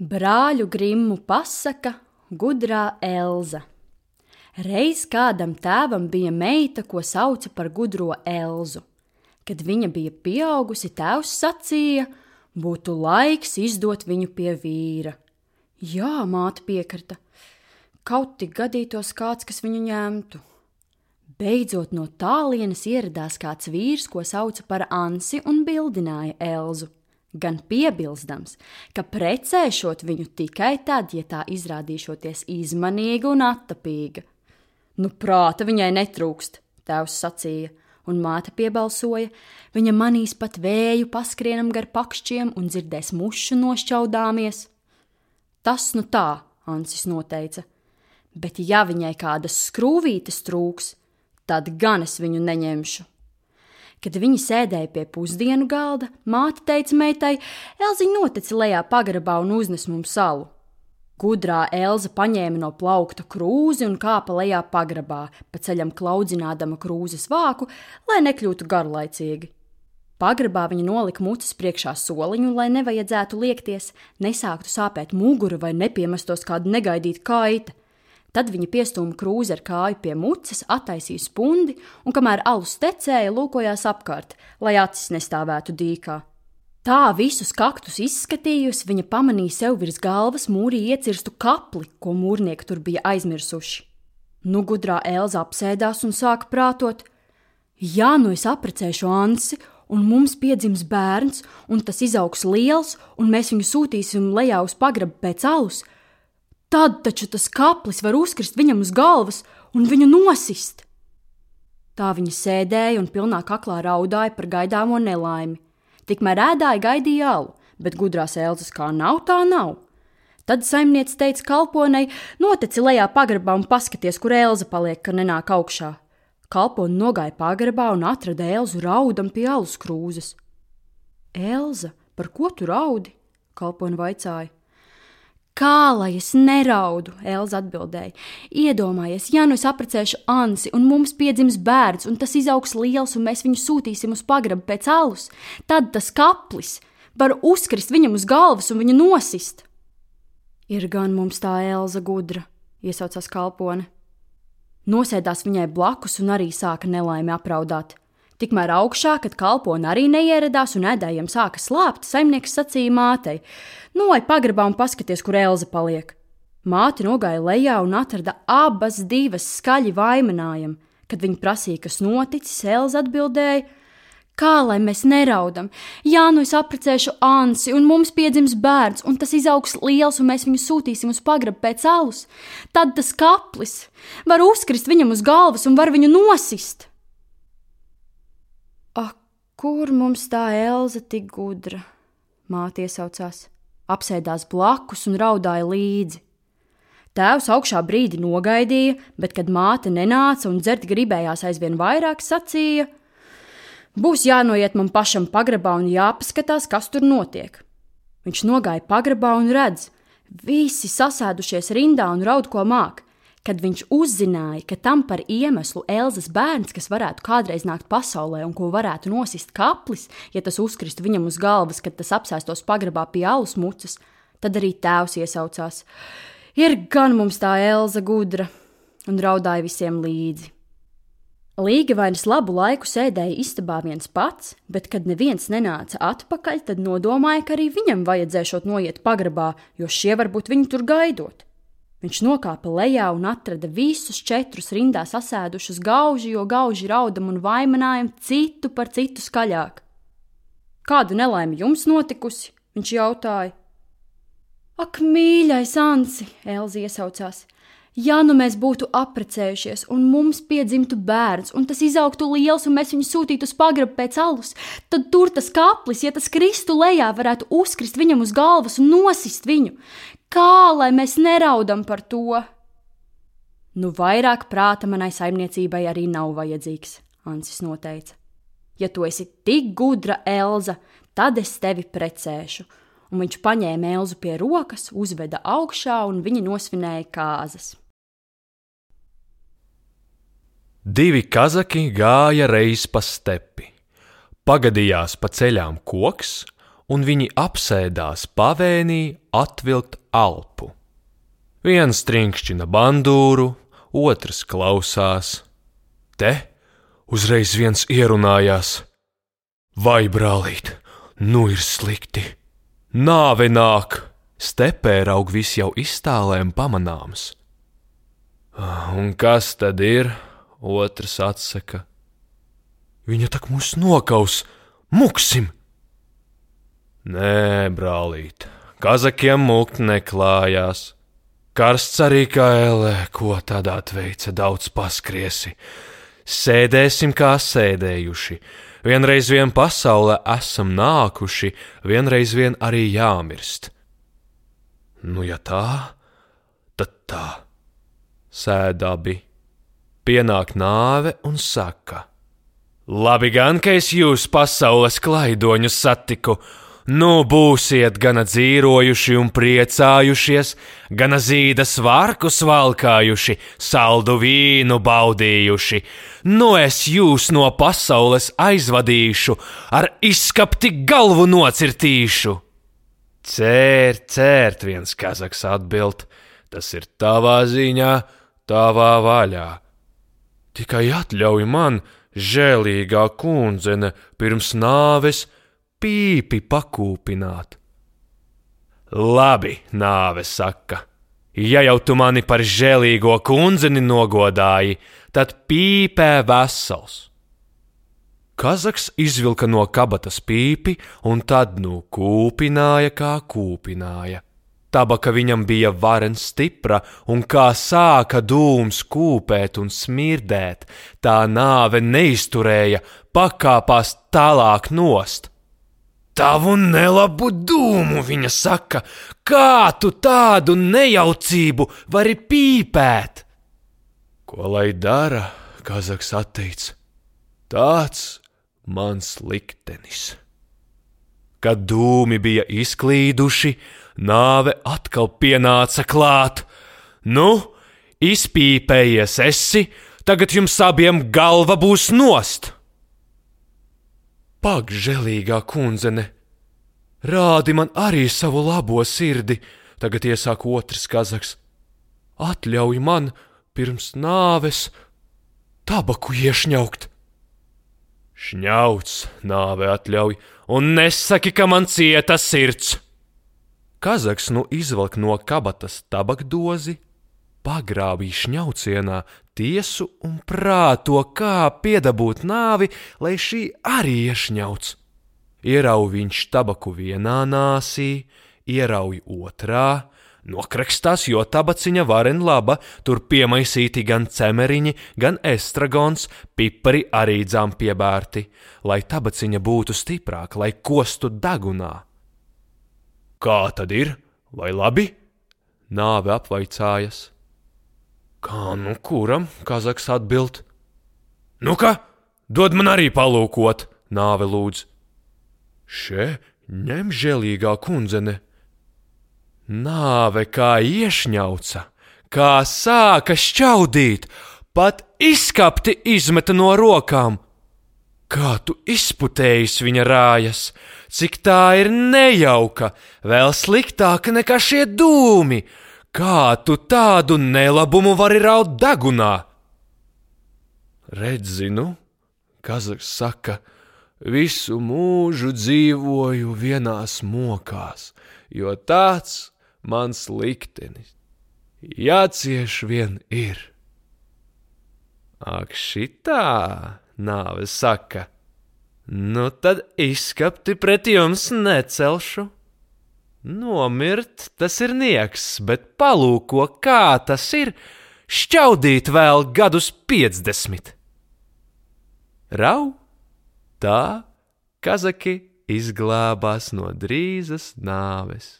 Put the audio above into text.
Brāļu grimmu pasaka gudrā Elza. Reiz kādam tēvam bija meita, ko sauca par gudro Elzu. Kad viņa bija pieaugusi, tēvs sacīja, būtu laiks izdot viņu pie vīra. Jā, māte piekrita. Kaut tik gadītos kāds, kas viņu ņemtu. Beidzot no tālienes ieradās kāds vīrs, ko sauca par Ansi un bildināja Elzu gan piebilstams, ka precēšot viņu tikai tad, ja tā izrādīšoties izmanīga un attapīga. Nu, prāta viņai netrūkst, tēvs sacīja, un māte piebalsoja, viņa manīs pat vēju paskrienam gar pakšķiem un dzirdēs mušu nošķaudāmies. Tas nu tā, Ansis noteica, bet ja viņai kādas skrūvītes trūks, tad gan es viņu neņemšu. Kad viņi sēdēja pie pusdienu galda, māte teica meitai: Elziņa noteci lejā pagrabā un uznes mums salu. Gudrā Elza paņēma no plaukta krūzi un kāpa lejā pagrabā, pa ceļam klaudzinādama krūzes vāku, lai nekļūtu garlaicīgi. Pagrabā viņa nolika mutes priekšā soliņu, lai nevajadzētu liekties, nesāktu sāpēt mugura vai nepiemestos kāda negaidīta kaita. Tad viņa piestūma krūzi ar kāju pie muces, attaisīja spundi, un kamēr alus tecēja, lūkojās apkārt, lai acis nestāvētu dīkā. Tā visus kaktus izskatījusi, viņa pamanīja sev virs galvas mūrī iecirstu kapli, ko mūrnieki tur bija aizmirsuši. Nu, gudrā Elza apsēdās un sāka prātot: Jā, nu es apprecēšu Ansi, un mums piedzims bērns, un tas izaugs liels, un mēs viņu sūtīsim lejā uz pagrabu pēc alus, Tad taču tas kaplis var uzkrist viņam uz galvas un viņu nosist. Tā viņa sēdēja un pilnā kaklā raudāja par gaidāmo nelaimi. Tikmēr ēdāja gaidīja alu, bet gudrās elzas kā nav, tā nav. Tad saimniece teica kalponei: Noteci lejā pagrabā un paskaties, kur elza paliek, ka nenāk augšā. Kalpone nogāja pagrabā un atrada elzu raudam pie alus krūzes. Elza, par ko tu raudi? Kalpone vaicāja. Kā lai es neraudu? Elza atbildēja. Iedomājies, ja nu es apprecēšu Ansi, un mums piedzims bērns, un tas izaugs liels, un mēs viņu sūtīsim uz pagrabu pēc alus, tad tas kaplis var uzkrist viņam uz galvas un viņu nosist. Ir gan mums tā Elza gudra, iesaucās kalpone. Nosēdās viņai blakus un arī sāka nelaimi apraudāt. Tikmēr augšā, kad kalpone arī neieradās un ēdējiem sāka slāpt, saimnieks sacīja mātei: Nu, vai pagrabā un paskaties, kur Elza paliek? Māte nogāja lejā un atrada abas divas skaļi vaimanājam. Kad viņa prasīja, kas noticis, Elza atbildēja: Kā lai mēs neraudam? Jā, nu es apprecēšu Ansi, un mums piedzims bērns, un tas izaugs liels, un mēs viņu sūtīsim uz pagrabu pēc alus. Tad tas kaplis var uzkrist viņam uz galvas un var viņu nosist. Kur mums tā Elza tik gudra? Māte iesaucās, apsēdās blakus un raudāja līdzi. Tēvs augšā brīdi nogaidīja, bet, kad māte nenāca un dzert gribējās aizvien vairāk, sacīja: Būs jānoiet man pašam pagrabā un jāpaskatās, kas tur notiek. Viņš nogāja pagrabā un redz, visi sasēdušies rindā un raud ko māk. Kad viņš uzzināja, ka tam par iemeslu Elzas bērns, kas varētu kādreiz nākt pasaulē un ko varētu nosist kaplis, ja tas uzkristu viņam uz galvas, kad tas apsēstos pagrabā pie alus mucas, tad arī tēvs iesaucās: Ir gan mums tā Elza gudra, un raudāja visiem līdzi. Līga vairs labu laiku sēdēja istabā viens pats, bet, kad neviens nenāca atpakaļ, tad nodomāja, ka arī viņam vajadzēšot noiet pagrabā, jo šie varbūt viņu tur gaidot. Viņš nokāpa lejā un atrada visus četrus rindā sasēdušus gauži, jo gauži raudam un vaimanājam citu par citu skaļāk. Kāda nelaime jums notikusi? viņš jautāja. Ak, mīļais Ansi, Elzi iesaucās. Ja nu mēs būtu apprecējušies, un mums piedzimtu bērns, un tas izaugtu liels, un mēs viņu sūtītu uz pagrabu pēc alus, tad tur tas kaplis, ja tas kristu lejā, varētu uzkrist viņam uz galvas un nosist viņu. Kā lai mēs neraudam par to? Nu, vairāk prāta manai saimniecībai arī nav vajadzīgs, Ansis noteica. Ja tu esi tik gudra, Elza, tad es tevi precēšu. Un viņš paņēma Elzu pie rokas, uzveda augšā un viņi nosvinēja kāzas. Divi kazaki gāja reiz pa stepi. Pagadījās pa ceļām koks, un viņi apsēdās pavēnī atvilkt alpu. Viens trinkšķina bandūru, otrs klausās. Te uzreiz viens ierunājās: Vai, brālīt, nu ir slikti! Nāve nāk! Stepē raug viss jau iztālēm pamanāms. Un kas tad ir? Otrs atsaka. Viņa tak mūs nokaus, muksim! Nē, brālīt, kazakiem mukt neklājās. Karsts arī kā ēlē, ko tādā veica daudz paskriesi. Sēdēsim kā sēdējuši, vienreiz vien pasaulē esam nākuši, vienreiz vien arī jāmirst. Nu, ja tā, tad tā. Sēdabi, pienāk nāve un saka: Labi gan, ka es jūs pasaules klaidoņus satiku, Nu, būsiet gana dzīvojuši un priecājušies, gana zīdas vārkus valkājuši, saldu vīnu baudījuši. Nu, es jūs no pasaules aizvadīšu, ar izskapti galvu nocirtīšu. Cērt, cērt, viens kazaks atbild, tas ir tavā ziņā, tavā vaļā. Tikai atļauj man, žēlīgā kundzene, pirms nāves pīpi pakūpināt. Labi, nāve saka, ja jau tu mani par žēlīgo kundzeni nogodāji, tad pīpē vesels. Kazaks izvilka no kabatas pīpi un tad nu kūpināja, kā kūpināja. Tabaka viņam bija varen stipra, un kā sāka dūms kūpēt un smirdēt, tā nāve neizturēja, pakāpās tālāk nost. Tavu nelabu dūmu, viņa saka, kā tu tādu nejaucību vari pīpēt? Ko lai dara, Kazaks atteicis? Tāds mans liktenis. Kad dūmi bija izklīduši, nāve atkal pienāca klāt. Nu, izpīpējies esi, tagad jums abiem galva būs nost! Pag, žēlīgā kundzene, rādi man arī savu labo sirdi, tagad iesāk otrs kazaks. Atļauj man pirms nāves tabaku iešņaukt. Šņauts, nāve atļauj, un nesaki, ka man cieta sirds. Kazaks nu izvelk no kabatas tabakdozi, pagrābīja šņaucienā tiesu un prāto, kā piedabūt nāvi, lai šī arī iešņauts. Ierauj viņš tabaku vienā nāsī, ierauj otrā, nokrakstās, jo tabaciņa varen laba, tur piemaisīti gan cemeriņi, gan estragons, pipari arī dzām piebērti, lai tabaciņa būtu stiprāka, lai kostu degunā. Kā tad ir? Vai labi? Nāve apvaicājas. Kā nu kuram? Kazaks atbild. Nu ka, dod man arī palūkot, nāve lūdz. Še, ņem žēlīgā kundzene. Nāve kā iešņauca, kā sāka šķaudīt, pat izskapti izmeta no rokām. Kā tu izputējis viņa rājas, cik tā ir nejauka, vēl sliktāka nekā šie dūmi, Kā tu tādu nelabumu vari raut degunā? Redzi, nu, Kazaks saka, visu mūžu dzīvoju vienās mokās, jo tāds mans liktenis. Jācieš vien ir. Ak, šitā, nāve saka, nu tad izskapti pret jums necelšu. Nomirt tas ir nieks, bet palūko, kā tas ir šķaudīt vēl gadus 50. Rau, tā kazaki izglābās no drīzas nāves.